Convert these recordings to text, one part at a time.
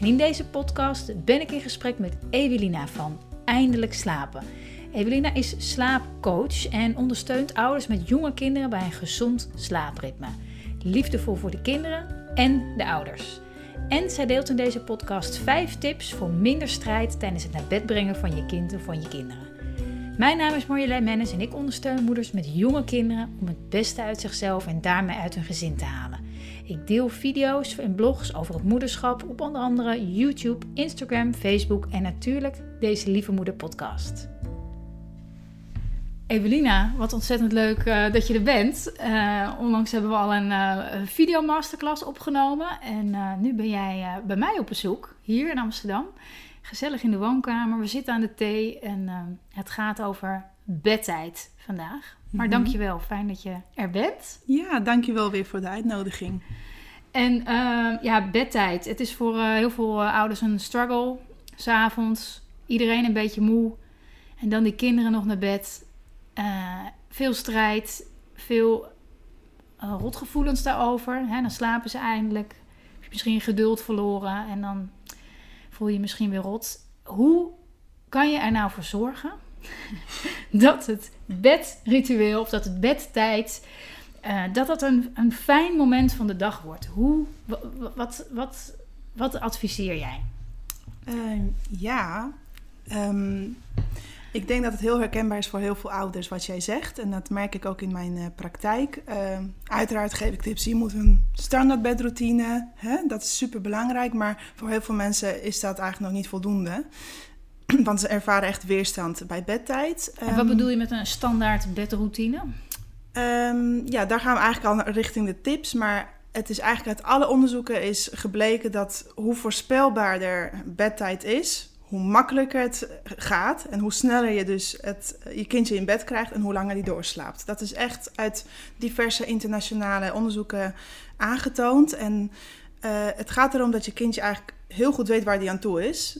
En in deze podcast ben ik in gesprek met Evelina van Eindelijk Slapen. Evelina is slaapcoach en ondersteunt ouders met jonge kinderen bij een gezond slaapritme. Liefdevol voor de kinderen en de ouders. En zij deelt in deze podcast 5 tips voor minder strijd tijdens het naar bed brengen van je kind of van je kinderen. Mijn naam is Marjolein Mennis en ik ondersteun moeders met jonge kinderen om het beste uit zichzelf en daarmee uit hun gezin te halen. Ik deel video's en blogs over het moederschap op onder andere YouTube, Instagram, Facebook en natuurlijk deze Lieve Moeder podcast. Evelina, wat ontzettend leuk uh, dat je er bent. Uh, onlangs hebben we al een uh, video masterclass opgenomen. En nu ben jij bij mij op bezoek, hier in Amsterdam. Gezellig in de woonkamer. We zitten aan de thee en het gaat over bedtijd vandaag. Maar mm -hmm. dankjewel, fijn dat je er bent. Ja, dankjewel weer voor de uitnodiging. En ja, bedtijd. Het is voor heel veel ouders een struggle. S'avonds, iedereen een beetje moe. En dan die kinderen nog naar bed. Uh, veel strijd, veel rotgevoelens daarover. Hè? Dan slapen ze eindelijk. Heb je misschien geduld verloren en dan voel je je misschien weer rot. Hoe kan je er nou voor zorgen dat het bedritueel of dat het bedtijd, uh, dat dat een, een fijn moment van de dag wordt? Hoe, wat, wat, wat adviseer jij? ja, um, ik denk dat het heel herkenbaar is voor heel veel ouders wat jij zegt. En dat merk ik ook in mijn uh, praktijk. Uh, uiteraard geef ik tips. Je moet een standaard bedroutine. Hè? Dat is super belangrijk. Maar voor heel veel mensen is dat eigenlijk nog niet voldoende. Want ze ervaren echt weerstand bij bedtijd. En wat um, bedoel je met een standaard bedroutine? Um, ja, daar gaan we eigenlijk al richting de tips. Maar het is eigenlijk uit alle onderzoeken is gebleken dat hoe voorspelbaarder bedtijd is, hoe makkelijker het gaat en hoe sneller je dus het, je kindje in bed krijgt en hoe langer die doorslaapt. Dat is echt uit diverse internationale onderzoeken aangetoond. En uh, het gaat erom dat je kindje eigenlijk heel goed weet waar die aan toe is.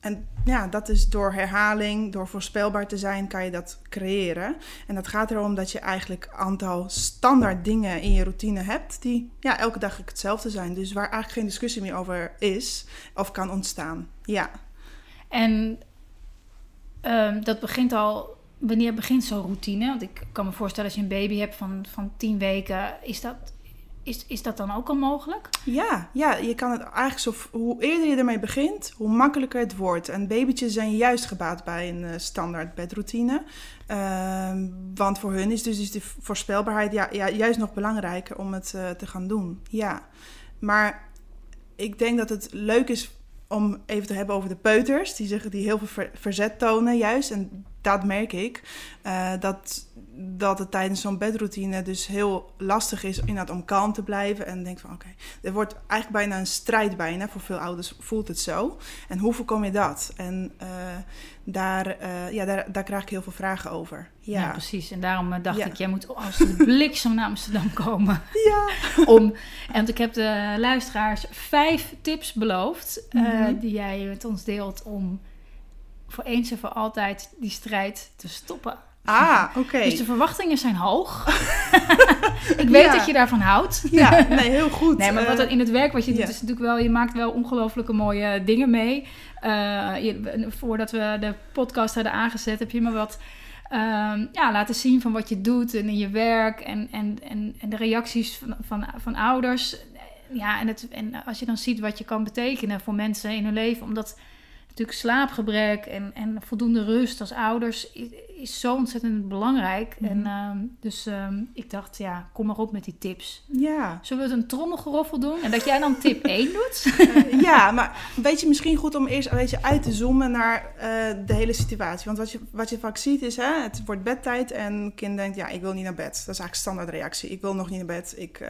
En ja, dat is door herhaling, door voorspelbaar te zijn, kan je dat creëren. En dat gaat erom dat je eigenlijk een aantal standaard dingen in je routine hebt, die ja, elke dag hetzelfde zijn. Dus waar eigenlijk geen discussie meer over is of kan ontstaan. Ja. En um, dat begint al. Wanneer begint zo'n routine? Want ik kan me voorstellen, als je een baby hebt van, van tien weken, is dat, is, is dat dan ook al mogelijk? Ja, ja, je kan het eigenlijk zo. Hoe eerder je ermee begint, hoe makkelijker het wordt. En babytjes zijn juist gebaat bij een uh, standaard bedroutine. Uh, want voor hun is dus, dus de voorspelbaarheid ja, ja, juist nog belangrijker om het uh, te gaan doen. Ja, maar ik denk dat het leuk is om even te hebben over de peuters, die, zich, die heel veel ver, verzet tonen juist. En dat merk ik, uh, dat, dat het tijdens zo'n bedroutine dus heel lastig is inderdaad om kalm te blijven. En denk van oké, okay, er wordt eigenlijk bijna een strijd bijna, voor veel ouders voelt het zo. En hoe voorkom je dat? En uh, daar, uh, ja, daar, daar krijg ik heel veel vragen over. Ja, ja precies. En daarom dacht ja. ik, jij moet als de bliksem naar Amsterdam komen. Ja. Om, en ik heb de luisteraars vijf tips beloofd, mm -hmm. die jij met ons deelt om voor eens en voor altijd die strijd te stoppen. Ah, oké. Okay. Dus de verwachtingen zijn hoog. ik weet ja. dat je daarvan houdt. ja, nee, heel goed. Nee, maar wat er in het werk wat je doet, ja. is natuurlijk wel, je maakt wel ongelooflijke mooie dingen mee. Uh, je, voordat we de podcast hadden aangezet, heb je me wat uh, ja, laten zien van wat je doet en in je werk en, en, en, en de reacties van, van, van ouders. Ja, en, het, en als je dan ziet wat je kan betekenen voor mensen in hun leven, omdat natuurlijk slaapgebrek en, en voldoende rust als ouders is, is zo ontzettend belangrijk. Mm. En uh, dus um, ik dacht, ja, kom maar op met die tips. Ja. Zullen we het een trommelgeroffel doen? En dat jij dan tip 1 doet? Uh, ja, maar weet je, misschien goed om eerst een beetje uit te zoomen naar uh, de hele situatie. Want wat je, wat je vaak ziet is, hè, het wordt bedtijd en kind denkt, ja, ik wil niet naar bed. Dat is eigenlijk standaard reactie. Ik wil nog niet naar bed. Ik,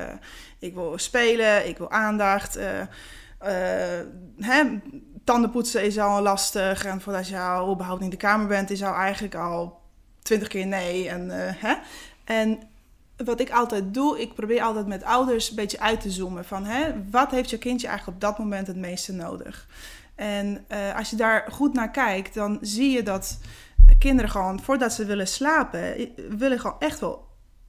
ik wil spelen, ik wil aandacht hè, tandenpoetsen is al lastig. En voordat je al überhaupt in de kamer bent, is al eigenlijk al twintig keer nee. En, hè? en wat ik altijd doe, ik probeer altijd met ouders een beetje uit te zoomen. Van hè, wat heeft je kindje eigenlijk op dat moment het meeste nodig? En uh, als je daar goed naar kijkt, dan zie je dat kinderen gewoon, voordat ze willen slapen, willen gewoon echt wel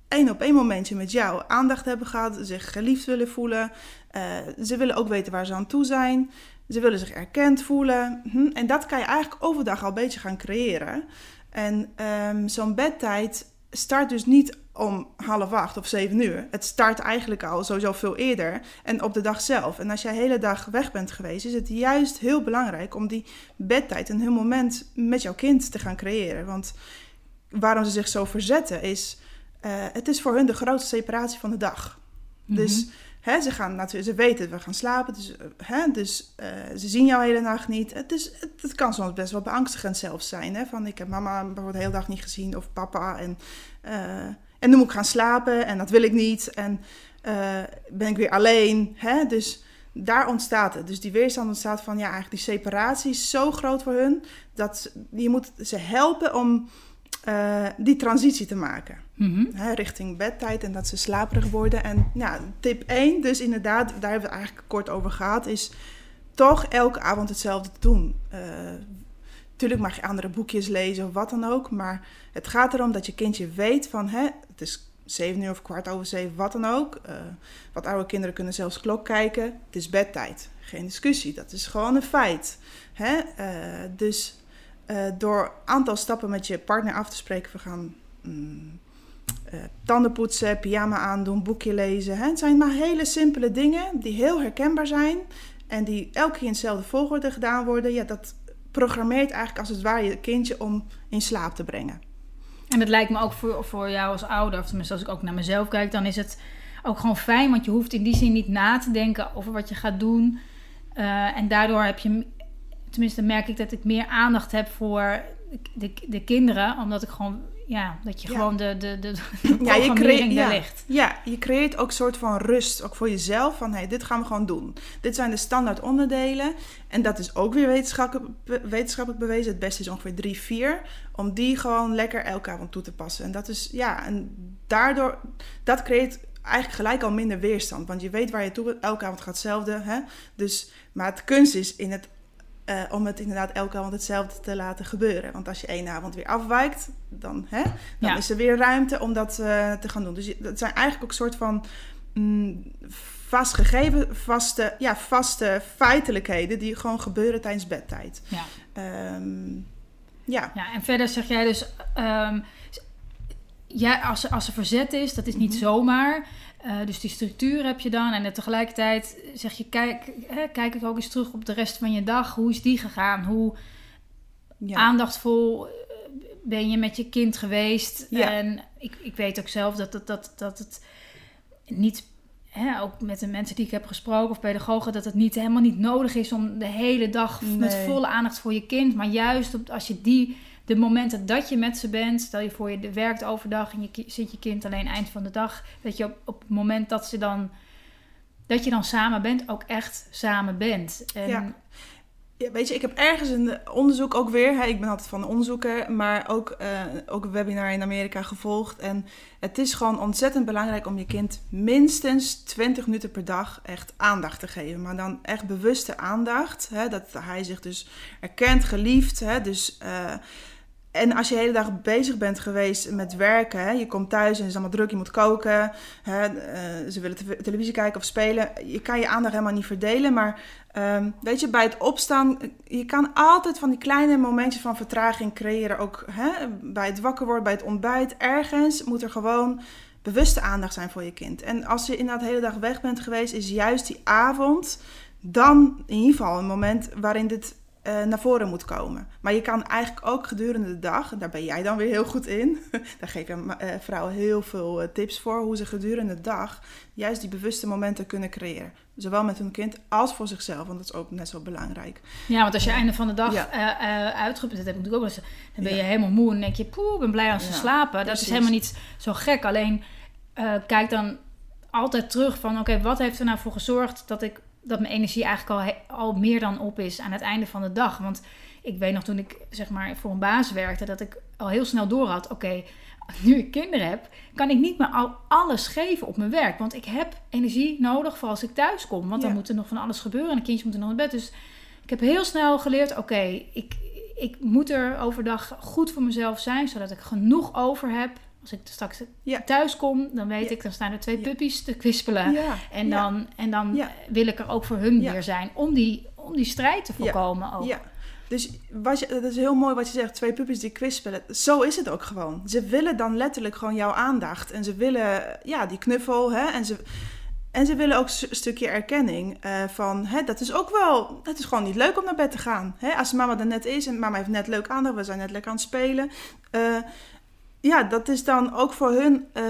één op één momentje met jou aandacht hebben gehad, zich geliefd willen voelen. Uh, ze willen ook weten waar ze aan toe zijn. Ze willen zich erkend voelen. Hm? En dat kan je eigenlijk overdag al een beetje gaan creëren. En um, zo'n bedtijd start dus niet om half acht of zeven uur. Het start eigenlijk al sowieso veel eerder en op de dag zelf. En als jij de hele dag weg bent geweest, is het juist heel belangrijk om die bedtijd, een heel moment met jouw kind te gaan creëren. Want waarom ze zich zo verzetten is, uh, het is voor hun de grootste separatie van de dag. Dus ze, gaan natuurlijk, ze weten we gaan slapen, dus, hè, dus uh, ze zien jou de hele nacht niet. Het, is, het, kan soms best wel beangstigend zelfs zijn. Hè? Van ik heb mama bijvoorbeeld de hele dag niet gezien of papa en... Uh, en nu moet ik gaan slapen en dat wil ik niet. En ben ik weer alleen. Hè? Dus daar ontstaat het. Dus die weerstand ontstaat van ja, eigenlijk die separatie is zo groot voor hun. Dat je moet ze helpen om die transitie te maken. -hmm. hè, richting bedtijd en dat ze slaperig worden. En ja, tip 1, dus inderdaad, daar hebben we het eigenlijk kort over gehad, is toch elke avond hetzelfde te doen. Uh, Tuurlijk mag je andere boekjes lezen of wat dan ook. Maar het gaat erom dat je kindje weet van... Hè, het is zeven uur of kwart over zeven, wat dan ook. Uh, wat oude kinderen kunnen zelfs klok kijken. Het is bedtijd. Geen discussie. Dat is gewoon een feit. Hè? Uh, dus door aantal stappen met je partner af te spreken... we gaan mm, tanden poetsen, pyjama aandoen, boekje lezen. Hè? Het zijn maar hele simpele dingen die heel herkenbaar zijn... en die elke keer in dezelfde volgorde gedaan worden. Ja, dat programmeert eigenlijk als het ware je kindje om in slaap te brengen. En het lijkt me ook voor, voor jou als ouder, of tenminste als ik ook naar mezelf kijk, dan is het ook gewoon fijn, want je hoeft in die zin niet na te denken over wat je gaat doen. Uh, en daardoor heb je, tenminste merk ik dat ik meer aandacht heb voor de, de kinderen, omdat ik gewoon ja, dat je gewoon de, de, de, de ja, je creëert, ja, ligt. Ja, je creëert ook een soort van rust, ook voor jezelf. Van, hé, hey, dit gaan we gewoon doen. Dit zijn de standaard onderdelen. En dat is ook weer wetenschappelijk, wetenschappelijk bewezen. Het beste is ongeveer drie, vier. Om die gewoon lekker elke avond toe te passen. En dat is, ja, en daardoor, dat creëert eigenlijk gelijk al minder weerstand. Want je weet waar je toe bent. Elke avond gaat hetzelfde. Hè? Dus, maar het kunst is in het uh, om het inderdaad elke avond hetzelfde te laten gebeuren. Want als je één avond weer afwijkt, dan, hè, dan ja. is er weer ruimte om dat uh, te gaan doen. Dus dat zijn eigenlijk ook een soort van mm, vastgegeven, vaste, ja, vaste feitelijkheden die gewoon gebeuren tijdens bedtijd. Ja. Um, ja. ja, en verder zeg jij dus, um, ja, als, er, als er verzet is, dat is niet mm -hmm. zomaar. Uh, dus die structuur heb je dan. En tegelijkertijd zeg je, kijk, hè, kijk ik ook eens terug op de rest van je dag. Hoe is die gegaan? Hoe ja. aandachtvol ben je met je kind geweest? Ja. En ik, ik weet ook zelf dat, dat, dat, dat het niet, hè, ook met de mensen die ik heb gesproken of pedagogen, dat het niet, helemaal niet nodig is om de hele dag nee. met volle aandacht voor je kind. Maar juist op, als je die de momenten dat je met ze bent, stel je voor je werkt overdag en je zit je kind alleen eind van de dag, dat je op, op het moment dat ze dan dat je dan samen bent, ook echt samen bent. En ja. Weet je, ik heb ergens een onderzoek ook weer. Hè, ik ben altijd van onderzoeken, maar ook, uh, ook een webinar in Amerika gevolgd. En het is gewoon ontzettend belangrijk om je kind minstens 20 minuten per dag echt aandacht te geven. Maar dan echt bewuste aandacht. Hè, dat hij zich dus erkent, geliefd. Hè, dus. Uh, en als je de hele dag bezig bent geweest met werken, hè, je komt thuis en het is allemaal druk, je moet koken, hè, uh, ze willen te televisie kijken of spelen, je kan je aandacht helemaal niet verdelen. Maar um, weet je, bij het opstaan, je kan altijd van die kleine momentjes van vertraging creëren. Ook hè, bij het wakker worden, bij het ontbijt, ergens moet er gewoon bewuste aandacht zijn voor je kind. En als je inderdaad de hele dag weg bent geweest, is juist die avond dan in ieder geval een moment waarin dit uh, naar voren moet komen. Maar je kan eigenlijk ook gedurende de dag, en daar ben jij dan weer heel goed in, daar geef je uh, vrouwen heel veel uh, tips voor, hoe ze gedurende de dag juist die bewuste momenten kunnen creëren. Zowel met hun kind als voor zichzelf, want dat is ook net zo belangrijk. Ja, want als je einde van de dag ja. uitgeput, dat heb ik natuurlijk ook wel eens, dan ben je helemaal moe en denk je, poeh, ik ben blij als ze ja, slapen. Dat is helemaal niet zo gek. Alleen kijk dan altijd terug van, oké, okay, wat heeft er nou voor gezorgd dat ik dat mijn energie eigenlijk al, al meer dan op is aan het einde van de dag. Want ik weet nog toen ik zeg maar voor een baas werkte, dat ik al heel snel door had: oké, nu ik kinderen heb, kan ik niet meer al alles geven op mijn werk. Want ik heb energie nodig voor als ik thuis kom. Want dan moet er nog van alles gebeuren en de kindjes moeten nog naar bed. Dus ik heb heel snel geleerd: oké, ik, ik moet er overdag goed voor mezelf zijn, zodat ik genoeg over heb. Als ik straks Ja. thuis kom, dan weet Ja. ik, dan staan er twee puppies te kwispelen. En dan, en dan wil ik er ook voor hun weer zijn. Om die, om die strijd te voorkomen ook. Ja. Dus wat je, dat is heel mooi wat je zegt, twee puppies die kwispelen. Zo is het ook gewoon. Ze willen dan letterlijk gewoon jouw aandacht. En ze willen, ja, die knuffel. Hè? En, ze, en ze willen ook een stukje erkenning. eh, van, hè, dat is ook wel, het is gewoon niet leuk om naar bed te gaan. Hè? Als mama er net is en mama heeft net leuk aandacht. We zijn net lekker aan het spelen. Eh, ja, dat is dan ook voor hun... eh,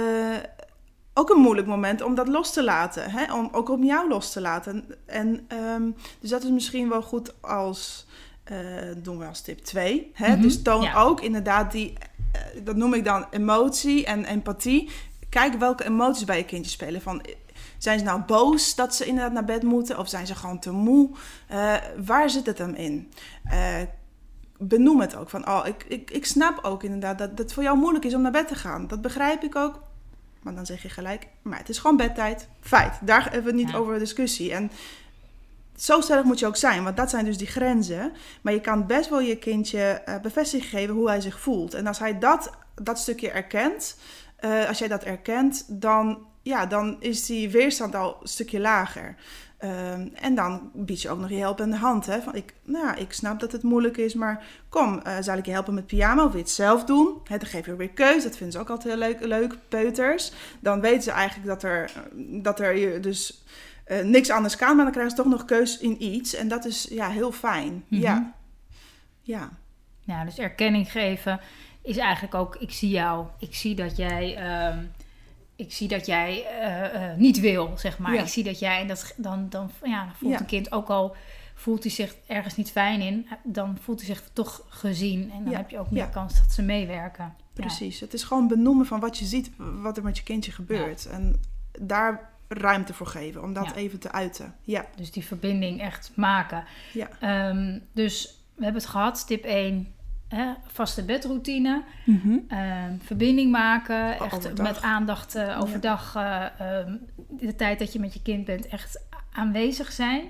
ook een moeilijk moment om dat los te laten. Hè? Om ook om jou los te laten. En, ehm, dus dat is misschien wel goed als, eh, doen we als tip 2. Hè? Mhm, Dus toon ja. ook inderdaad die, eh, dat noem ik dan emotie en empathie. Kijk welke emoties bij je kindje spelen. Van, zijn ze nou boos dat ze inderdaad naar bed moeten? Of zijn ze gewoon te moe? Waar zit het hem in? Benoem het ook. Van, oh, ik, ik, ik snap ook inderdaad dat het voor jou moeilijk is om naar bed te gaan. Dat begrijp ik ook. Maar dan zeg je gelijk, maar het is gewoon bedtijd. Feit. Daar hebben we niet Ja. over discussie. En zo stellig moet je ook zijn, want dat zijn dus die grenzen. Maar je kan best wel je kindje eh, bevestiging geven hoe hij zich voelt. En als hij dat, dat stukje erkent, eh, als jij dat erkent, dan, ja, dan is die weerstand al een stukje lager. Ehm, en dan bied je ook nog je helpende hand. Hè? Van ik, nou, ja, ik snap dat het moeilijk is, maar kom, eh, zal ik je helpen met pyjama of wil je het zelf doen? Hè, dan geef je weer keus. Dat vinden ze ook altijd heel leuk, leuk peuters. Dan weten ze eigenlijk dat er, dat er je dus eh, niks anders kan, maar dan krijgen ze toch nog keus in iets. En dat is ja, heel fijn. Mhm. Ja. Ja. Ja, dus erkenning geven is eigenlijk ook, ik zie jou, ik zie dat jij, ehm, ik zie dat jij eh, eh, niet wil, zeg maar. Ja. Ik zie dat jij, en dat, dan, dan, ja, voelt Ja. een kind ook al, voelt hij zich ergens niet fijn in, dan voelt hij zich toch gezien. En dan Ja. heb je ook meer kans dat ze meewerken. Ja. Precies. Het is gewoon benoemen van wat je ziet, wat er met je kindje gebeurt. En daar ruimte voor geven om dat even te uiten. Ja. Dus die verbinding echt maken. Ja. Ehm, dus we hebben het gehad, tip 1, hè, vaste bedroutine. Ehm, verbinding maken, echt Overdag. met aandacht eh, overdag, eh, ehm, de tijd dat je met je kind bent, echt aanwezig zijn.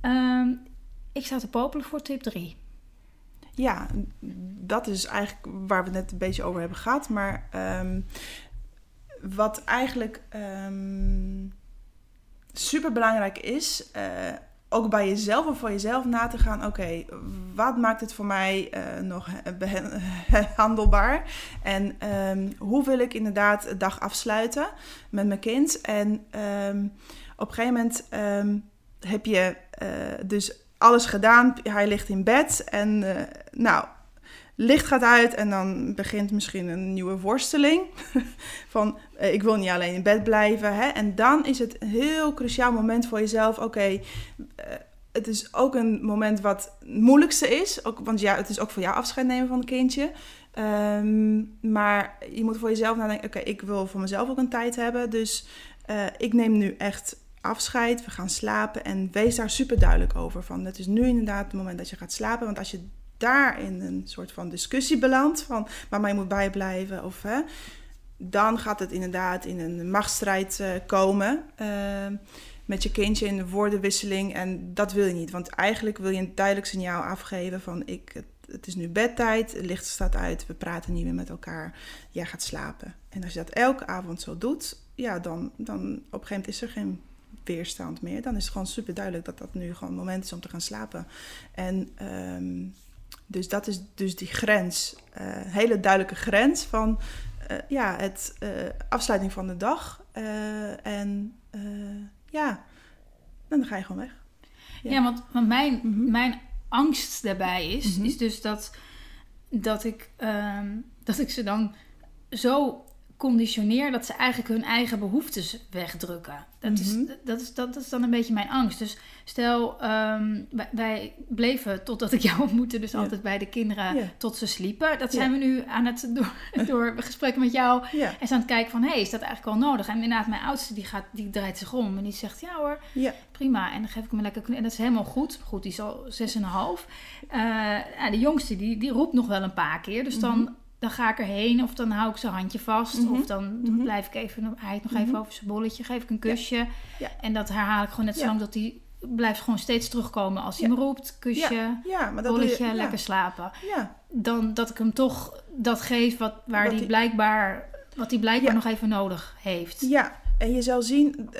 Ehm, ik sta te popelen voor tip 3. Ja, dat is eigenlijk waar we het net een beetje over hebben gehad. Maar wat eigenlijk super belangrijk is, eh, ook bij jezelf of voor jezelf na te gaan. Oké, wat maakt het voor mij eh, nog handelbaar? En ehm, hoe wil ik inderdaad de dag afsluiten met mijn kind? En ehm, op een gegeven moment ehm, heb je eh, dus alles gedaan. Hij ligt in bed en eh, nou, licht gaat uit en dan begint misschien een nieuwe worsteling. Van eh, ik wil niet alleen in bed blijven. Hè? En dan is het een heel cruciaal moment voor jezelf. Oké, eh, het is ook een moment wat het moeilijkste is. Ook, want ja, het is ook voor jou afscheid nemen van een kindje. Ehm, maar je moet voor jezelf nadenken. Oké, ik wil voor mezelf ook een tijd hebben. Dus eh, ik neem nu echt afscheid. We gaan slapen. En wees daar super duidelijk over. Van het is nu inderdaad het moment dat je gaat slapen. Want als je daar in een soort van discussie belandt. Van mama, je moet bijblijven. Of hè, dan gaat het inderdaad in een machtsstrijd eh, komen. eh, met je kindje in de woordenwisseling. En dat wil je niet. Want eigenlijk wil je een duidelijk signaal afgeven van ik, het, het is nu bedtijd, het licht staat uit, we praten niet meer met elkaar. Jij gaat slapen. En als je dat elke avond zo doet, ja, dan, dan op een gegeven moment is er geen weerstand meer. Dan is het gewoon super duidelijk dat dat nu gewoon het moment is om te gaan slapen. En ehm, dus dat is dus die grens, eh, hele duidelijke grens van uh, ja, het uh, afsluiting van de dag. Uh, en ja, dan ga je gewoon weg. Ja, ja want, want mijn, mm -hmm. mijn angst daarbij is, mm -hmm. is dus dat, dat, ik, um, dat ik ze dan zo conditioneer dat ze eigenlijk hun eigen behoeftes wegdrukken. Dat, is, Mhm. dat, is, dat is dan een beetje mijn angst. Dus stel, ehm, wij, wij bleven totdat ik jou ontmoette, dus Ja. altijd bij de kinderen Ja. tot ze sliepen. Dat Ja. zijn we nu aan het door, door gesprekken met jou en ze aan het kijken van, hé, is dat eigenlijk wel nodig? En inderdaad, mijn oudste die, gaat, die draait zich om en die zegt, ja hoor, prima. En dan geef ik hem een lekker En dat is helemaal goed. Goed, die is al zes en een half. Eh, de jongste, die, die roept nog wel een paar keer. Dus dan, dan ga ik erheen of dan hou ik zijn handje vast. Mhm. Of dan Mhm. blijf ik even, hij het nog even Mhm. over zijn bolletje, geef ik een kusje. Ja. En dat herhaal ik gewoon net Ja. zolang dat hij blijft gewoon steeds terugkomen als hij me roept. Kusje, ja, maar dat bolletje, je, lekker slapen. Ja, Dan dat ik hem toch dat geef wat, waar hij blijkbaar, wat hij blijkbaar nog even nodig heeft. Ja, en je zal zien,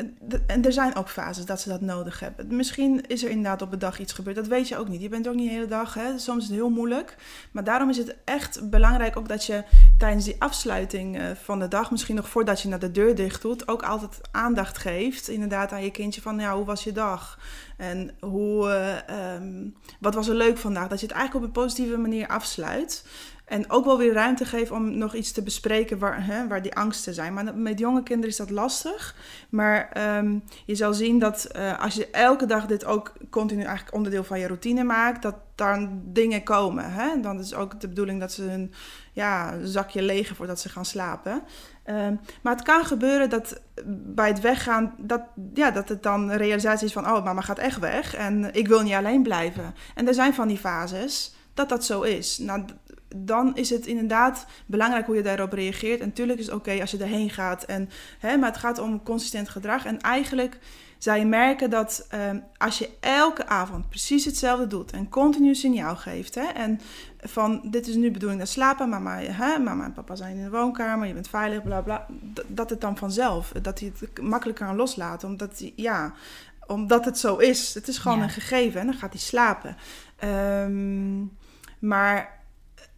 en er zijn ook fases dat ze dat nodig hebben. Misschien is er inderdaad op een dag iets gebeurd, dat weet je ook niet. Je bent ook niet de hele dag, hè? soms is het heel moeilijk. Maar daarom is het echt belangrijk ook dat je tijdens die afsluiting eh, van de dag, misschien nog voordat je naar de deur dicht doet, ook altijd aandacht geeft. Inderdaad aan je kindje van, ja, hoe was je dag? En hoe, eh, ehm, wat was er leuk vandaag? Dat je het eigenlijk op een positieve manier afsluit. En ook wel weer ruimte geven om nog iets te bespreken waar, hè, waar die angsten zijn. Maar met jonge kinderen is dat lastig. Maar ehm, je zal zien dat eh, als je elke dag dit ook continu eigenlijk onderdeel van je routine maakt, dat daar dingen komen. Hè? Dan is ook de bedoeling dat ze hun ja, zakje legen voordat ze gaan slapen. Ehm, maar het kan gebeuren dat bij het weggaan, dat, ja, dat het dan realisatie is van, oh, mama gaat echt weg en ik wil niet alleen blijven. En er zijn van die fases dat dat zo is. Nou, dan is het inderdaad belangrijk hoe je daarop reageert. En natuurlijk is het oké als je erheen gaat. En, hè, maar het gaat om consistent gedrag. En eigenlijk zou je merken dat ehm, als je elke avond precies hetzelfde doet en continu signaal geeft. Hè, en van dit is nu de bedoeling dat slapen, mama, hè, mama en papa zijn in de woonkamer, je bent veilig, bla bla. Dat het dan vanzelf, dat hij het makkelijker kan loslaten. Omdat hij, ja, omdat het zo is. Het is gewoon Ja. een gegeven en dan gaat hij slapen. Ehm, maar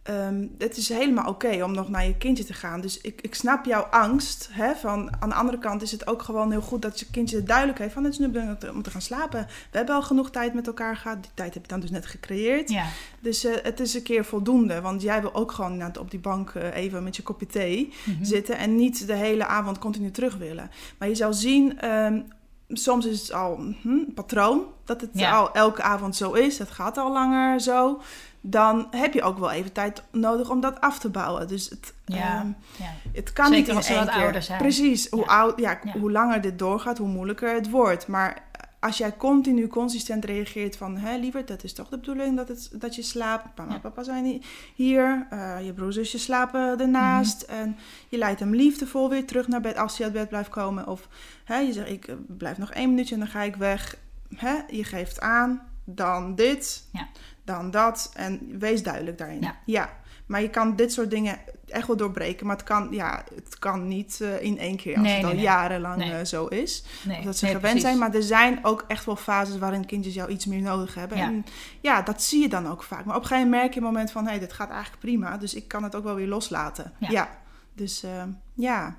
ehm, het is helemaal oké om nog naar je kindje te gaan. Dus ik, ik snap jouw angst. Hè, van, aan de andere kant is het ook gewoon heel goed dat je kindje duidelijk heeft van het is nu om te gaan slapen. We hebben al genoeg tijd met elkaar gehad. Die tijd heb je dan dus net gecreëerd. Ja, Dus eh, het is een keer voldoende. Want jij wil ook gewoon inderdaad op die bank eh, even met je kopje thee Mhm. zitten. En niet de hele avond continu terug willen. Maar je zal zien, ehm, soms is het al hm, een patroon. Dat het Ja. al elke avond zo is. Dat gaat al langer zo. Dan heb je ook wel even tijd nodig om dat af te bouwen. Dus het, Ja. ehm, ja. het kan Zeker niet in als ze één wat keer. ouder zijn. Precies. Hoe, Ja. oud, ja, Ja. hoe langer dit doorgaat, hoe moeilijker het wordt. Maar als jij continu consistent reageert van... Hé, lieverd, dat is toch de bedoeling dat, het, dat je slaapt. Mama en papa zijn hi- hier. eh, je broer en zusje slapen ernaast. Mhm. En je leidt hem liefdevol weer terug naar bed als hij uit bed blijft komen. Of hè, je zegt, ik eh, blijf nog één minuutje en dan ga ik weg. Hè, je geeft aan, dan dit, Ja. Dan dat. En wees duidelijk daarin. Ja. Maar je kan dit soort dingen echt wel doorbreken. Maar het kan, ja, het kan niet eh, in één keer als Nee, het al nee. jarenlang Nee. eh, zo is. Dat ze gewend zijn. Maar er zijn ook echt wel fases waarin kindjes jou iets meer nodig hebben. Ja. En ja, dat zie je dan ook vaak. Maar op een gegeven moment merk je een moment van... hé, hey, dit gaat eigenlijk prima. Dus ik kan het ook wel weer loslaten. Ja. Ja. Dus eh, ja.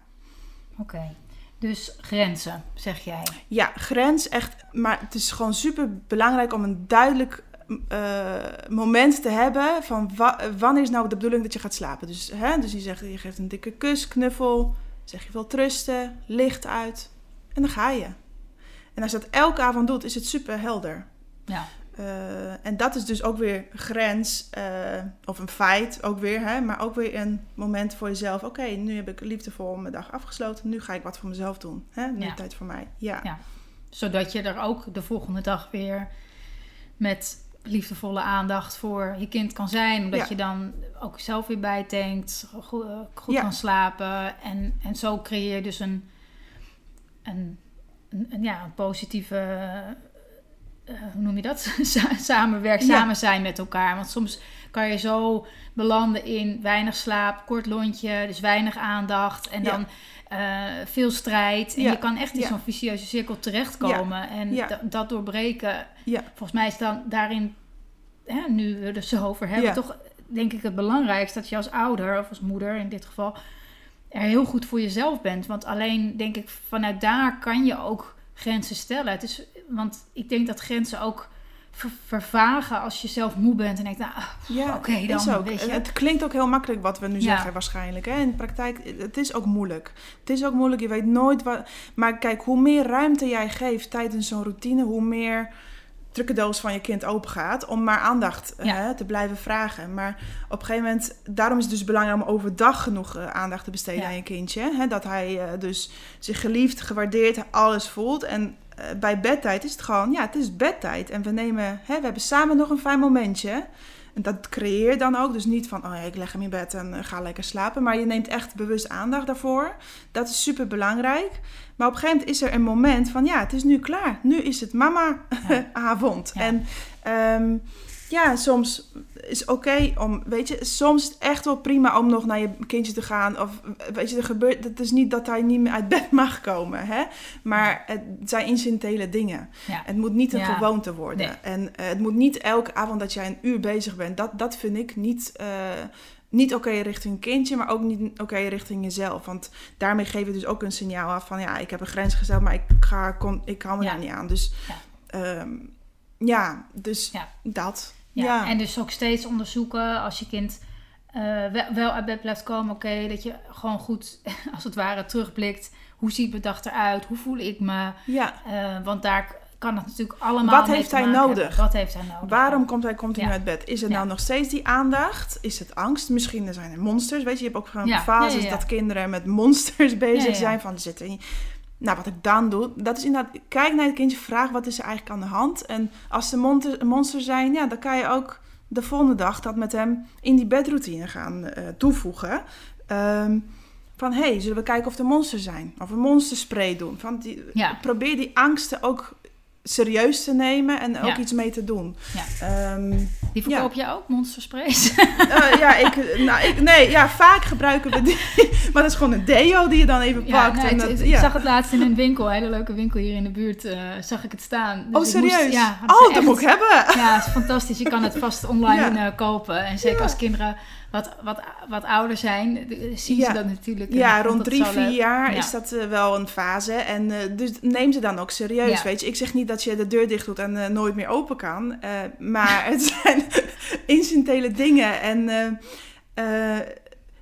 Oké. Dus grenzen, zeg jij. Ja, grens echt. Maar het is gewoon super belangrijk om een duidelijk eh, moment te hebben van wa- wanneer is nou de bedoeling dat je gaat slapen. Dus, hè, dus je, zegt, je geeft een dikke kus, knuffel, zeg je wilt trusten, licht uit en dan ga je. En als je dat elke avond doet, is het super helder. Ja. Eh, en dat is dus ook weer grens, eh, of een feit ook weer, hè, maar ook weer een moment voor jezelf. Oké, nu heb ik liefdevol mijn dag afgesloten, nu ga ik wat voor mezelf doen. Hè? Nu Ja. tijd voor mij. Ja. Ja. Zodat je er ook de volgende dag weer met liefdevolle aandacht voor je kind kan zijn. Omdat Ja. je dan ook zelf weer bijtankt, goed, goed Ja. kan slapen. En, en zo creëer je dus een, een, een, een- ja, een positieve, eh, hoe noem je dat? Sa- Samenwerk, Ja. samen zijn met elkaar. Want soms kan je zo belanden in weinig slaap, kort lontje, dus weinig aandacht. En dan eh, veel strijd. En Ja. je kan echt in Ja. zo'n vicieuze cirkel terechtkomen. En Ja. dat doorbreken. Ja. Volgens mij is dan daarin, hè, nu we er zo over hebben, toch denk ik het belangrijkste dat je als ouder, of als moeder in dit geval, er heel goed voor jezelf bent. Want alleen denk ik, vanuit daar kan je ook grenzen stellen. Het is, want ik denk dat grenzen ook ver- vervagen als je zelf moe bent en denkt, nou, ah, Ja, oké dan, is ook. weet je. Het klinkt ook heel makkelijk wat we nu Ja. zeggen waarschijnlijk. Hè? In de praktijk, het is ook moeilijk. Het is ook moeilijk, je weet nooit wat... Maar kijk, hoe meer ruimte jij geeft tijdens zo'n routine, hoe meer trucendoos van je kind open gaat om maar aandacht Ja. hè, te blijven vragen. Maar op een gegeven moment, daarom is het dus belangrijk om overdag genoeg eh, aandacht te besteden Ja. aan je kindje. Hè? Dat hij eh, dus zich geliefd, gewaardeerd, alles voelt. En bij bedtijd is het gewoon, ja, het is bedtijd. En we nemen, hè, we hebben samen nog een fijn momentje. En dat creëer dan ook. Dus niet van, oh ja, ik leg hem in bed en eh, ga lekker slapen. Maar je neemt echt bewust aandacht daarvoor. Dat is super belangrijk. Maar op een gegeven moment is er een moment van, ja, het is nu klaar. Nu is het mama-avond. Ja. En ehm, ja, soms is oké om, weet je, soms is het echt wel prima om nog naar je kindje te gaan. Of weet je, er gebeurt, het is niet dat hij niet meer uit bed mag komen, hè. Maar het zijn incidentele dingen. Ja. Het moet niet een Ja. gewoonte worden. Nee. En eh, het moet niet elke avond dat jij een uur bezig bent. Dat, dat vind ik niet, eh, niet oké richting een kindje, maar ook niet oké richting jezelf. Want daarmee geef je dus ook een signaal af van ja, ik heb een grens gesteld, maar ik, ga, kon, ik hou me Ja. daar niet aan. Dus Ja. Ja, dus Ja. dat. Ja, Ja. en dus ook steeds onderzoeken als je kind eh, wel, wel uit bed blijft komen. Oké, dat je gewoon goed, als het ware, terugblikt. Hoe ziet mijn dag eruit? Hoe voel ik me? ja. Eh, want daar kan het natuurlijk allemaal Wat heeft hij nodig? hebben. Wat heeft hij nodig? Waarom komt hij continu Ja. uit bed? Is het nou nog steeds die aandacht? Is het angst? Misschien zijn er monsters. Weet je, je hebt ook gewoon fases dat kinderen met monsters bezig zijn. Van zitten. Nou, wat ik dan doe, dat is inderdaad, kijk naar het kindje, vraag wat is er eigenlijk aan de hand. En als er monter- monsters zijn, ja, dan kan je ook de volgende dag dat met hem in die bedroutine gaan eh, toevoegen. Ehm, van, hé, hey, zullen we kijken of er monsters zijn? Of een monsterspray doen? Van die, Ja. Probeer die angsten ook serieus te nemen en ook Ja. iets mee te doen. Ja. Ehm, Die verkoop je ook, monstersprays? eh, ja, ik, nou, ik, nee, ja, vaak gebruiken we die. Maar dat is gewoon een deo die je dan even pakt. nee, en dat, het-. Ik zag het laatst in een winkel, een hele leuke winkel hier in de buurt, eh, zag ik het staan. Dus oh, ik moest- serieus? ja, oh, dat echt- moet ik hebben. Ja, het is fantastisch. Je kan het vast online eh, kopen. En zeker als kinderen wat, wat, wat ouder zijn, zien Ja. ze dat natuurlijk. Ja, rond drie, vier jaar Ja. is dat eh, wel een fase. En eh, dus neem ze dan ook serieus, Ja. weet je. Ik zeg niet dat je de deur dicht doet en eh, nooit meer open kan. maar het zijn incidentele dingen. En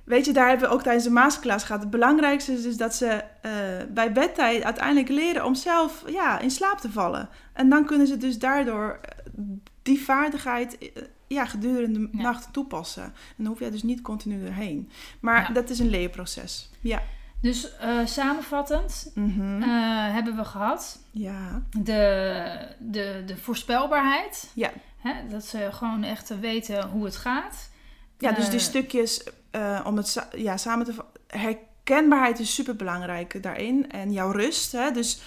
weet je, daar hebben we ook tijdens de masterclass gehad. Het belangrijkste is dus dat ze bij bedtijd uiteindelijk leren om zelf ja, in slaap te vallen. En dan kunnen ze dus daardoor die vaardigheid... ja, gedurende de Ja. nacht toepassen. En dan hoef jij dus niet continu erheen. Maar Ja. dat is een leerproces. Ja. Dus eh, samenvattend Mhm. eh, hebben we gehad ja. de, de, de voorspelbaarheid. Ja. Hè, dat ze gewoon echt weten hoe het gaat. ja, dus die Eh, stukjes om het sa- ja, samen te... Herkenbaarheid is super belangrijk daarin. En jouw rust. Hè? Dus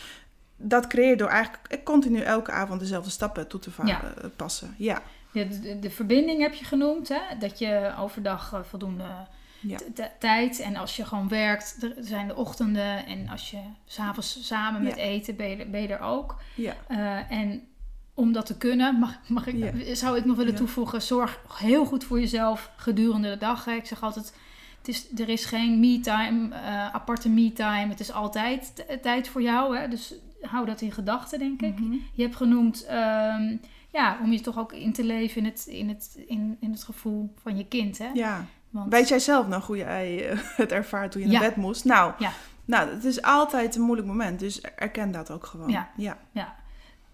dat creëer je door eigenlijk continu elke avond dezelfde stappen toe te Ja. passen. Ja. De, de, de verbinding heb je genoemd, hè? dat je overdag eh, voldoende Ja. tijd en als je gewoon werkt, er zijn de ochtenden en als je s'avonds samen met Ja. eten ben je, er- ben je er ook. Ja. Eh, en om dat te kunnen, mag, mag ik, Ja. zou ik nog willen toevoegen, zorg heel goed voor jezelf gedurende de dag. Hè. Ik zeg altijd, het is, er is geen me-time, eh, aparte me-time. Het is altijd tijd voor jou. Hè. Dus hou dat in gedachten, denk ik. Mhm. Je hebt genoemd, ehm, ja, om je toch ook in te leven in het, in het, in, in het gevoel van je kind. Hè? ja. Want, Weet jij zelf nog hoe jij eh, het ervaart toen je Ja. naar bed moest? Nou, Ja. nou, het is altijd een moeilijk moment. Dus erken dat ook gewoon. Ja. ja. ja.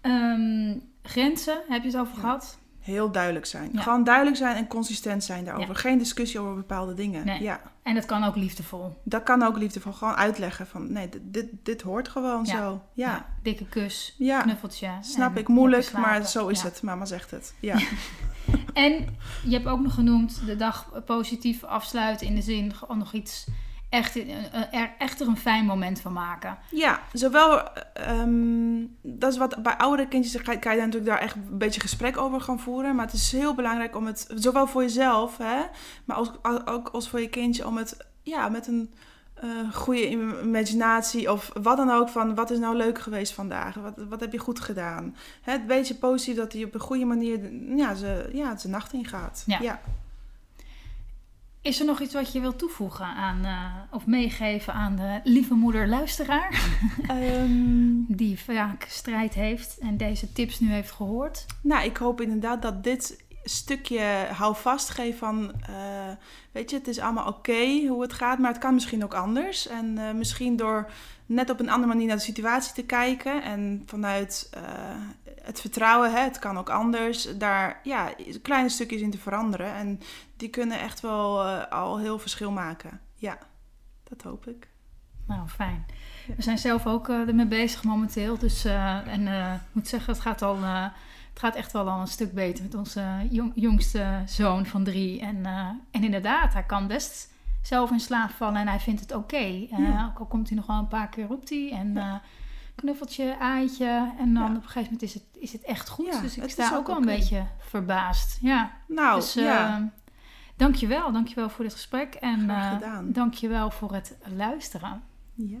Ehm, grenzen, heb je het over Ja. gehad? Heel duidelijk zijn. Ja. Gewoon duidelijk zijn en consistent zijn daarover. Geen discussie over bepaalde dingen. Nee. Ja. En dat kan ook liefdevol. Dat kan ook liefdevol. Gewoon uitleggen van nee, dit, dit, dit hoort gewoon Ja. zo. Ja. Dikke kus, Ja. knuffeltje. Snap ik moeilijk, maar zo is het. Mama zegt het. Ja. En je hebt ook nog genoemd de dag positief afsluiten in de zin gewoon nog iets echt, eh, er echt er een fijn moment van maken. ja, zowel, ehm, dat is wat bij oudere kindjes, kan, je daar natuurlijk daar echt een beetje gesprek over gaan voeren. Maar het is heel belangrijk om het, zowel voor jezelf, hè, maar als, als- ook als voor je kindje, om het ja, met een eh, goede im- imaginatie of wat dan ook van wat is nou leuk geweest vandaag? Wat, wat heb je goed gedaan? Hè, het beetje positief dat hij op een goede manier ja, ze, ja, zijn nacht ingaat. Ja. ja. Is er nog iets wat je wilt toevoegen aan, uh, of meegeven aan de lieve moeder luisteraar? Um, die vaak strijd heeft en deze tips nu heeft gehoord? Nou, ik hoop inderdaad dat dit stukje houvast geeft van, uh, weet je, het is allemaal oké hoe het gaat, maar het kan misschien ook anders. En uh, misschien door net op een andere manier naar de situatie te kijken en vanuit het vertrouwen, hè, het kan ook anders, daar ja, kleine stukjes in te veranderen. En die kunnen echt wel al heel verschil maken. Ja, dat hoop ik. Nou, fijn. We zijn zelf ook ermee bezig momenteel. Dus, en ik moet zeggen, het gaat al het gaat echt wel al een stuk beter met onze jong, jongste zoon van drie. En, uh, en inderdaad, hij kan best zelf in slaap vallen en hij vindt het oké. Okay. Uh, ja. Ook al komt hij nog wel een paar keer, roept hij. En ja. Uh, knuffeltje, aaitje. En dan ja. op een gegeven moment is het, is het echt goed. dus ik sta ook, ook wel een beetje verbaasd. Ja. Nou, dus, ja. Dankjewel, dankjewel voor dit gesprek. En dankjewel voor het luisteren. Ja.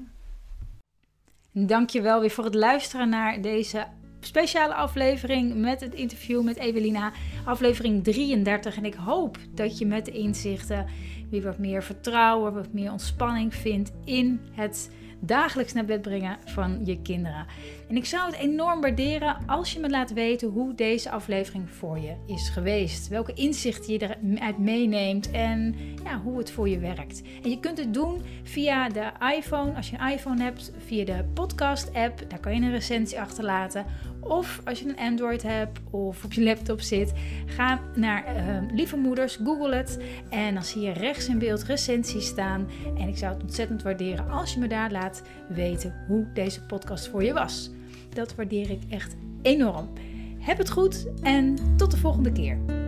Dankjewel weer voor het luisteren naar deze speciale aflevering met het interview met Evelina. Aflevering 33. En ik hoop dat je met de inzichten weer wat meer vertrouwen, wat meer ontspanning vindt in het dagelijks naar bed brengen van je kinderen. En ik zou het enorm waarderen als je me laat weten hoe deze aflevering voor je is geweest. Welke inzichten je eruit meeneemt en ja, hoe het voor je werkt. En je kunt het doen via de iPhone, als je een iPhone hebt, via de podcast-app. Daar kan je een recensie achterlaten. Of als je een Android hebt of op je laptop zit, ga naar uh, Lieve Moeders, google het en dan zie je rechts in beeld recensies staan. En ik zou het ontzettend waarderen als je me daar laat weten hoe deze podcast voor je was. Dat waardeer ik echt enorm. Heb het goed en tot de volgende keer.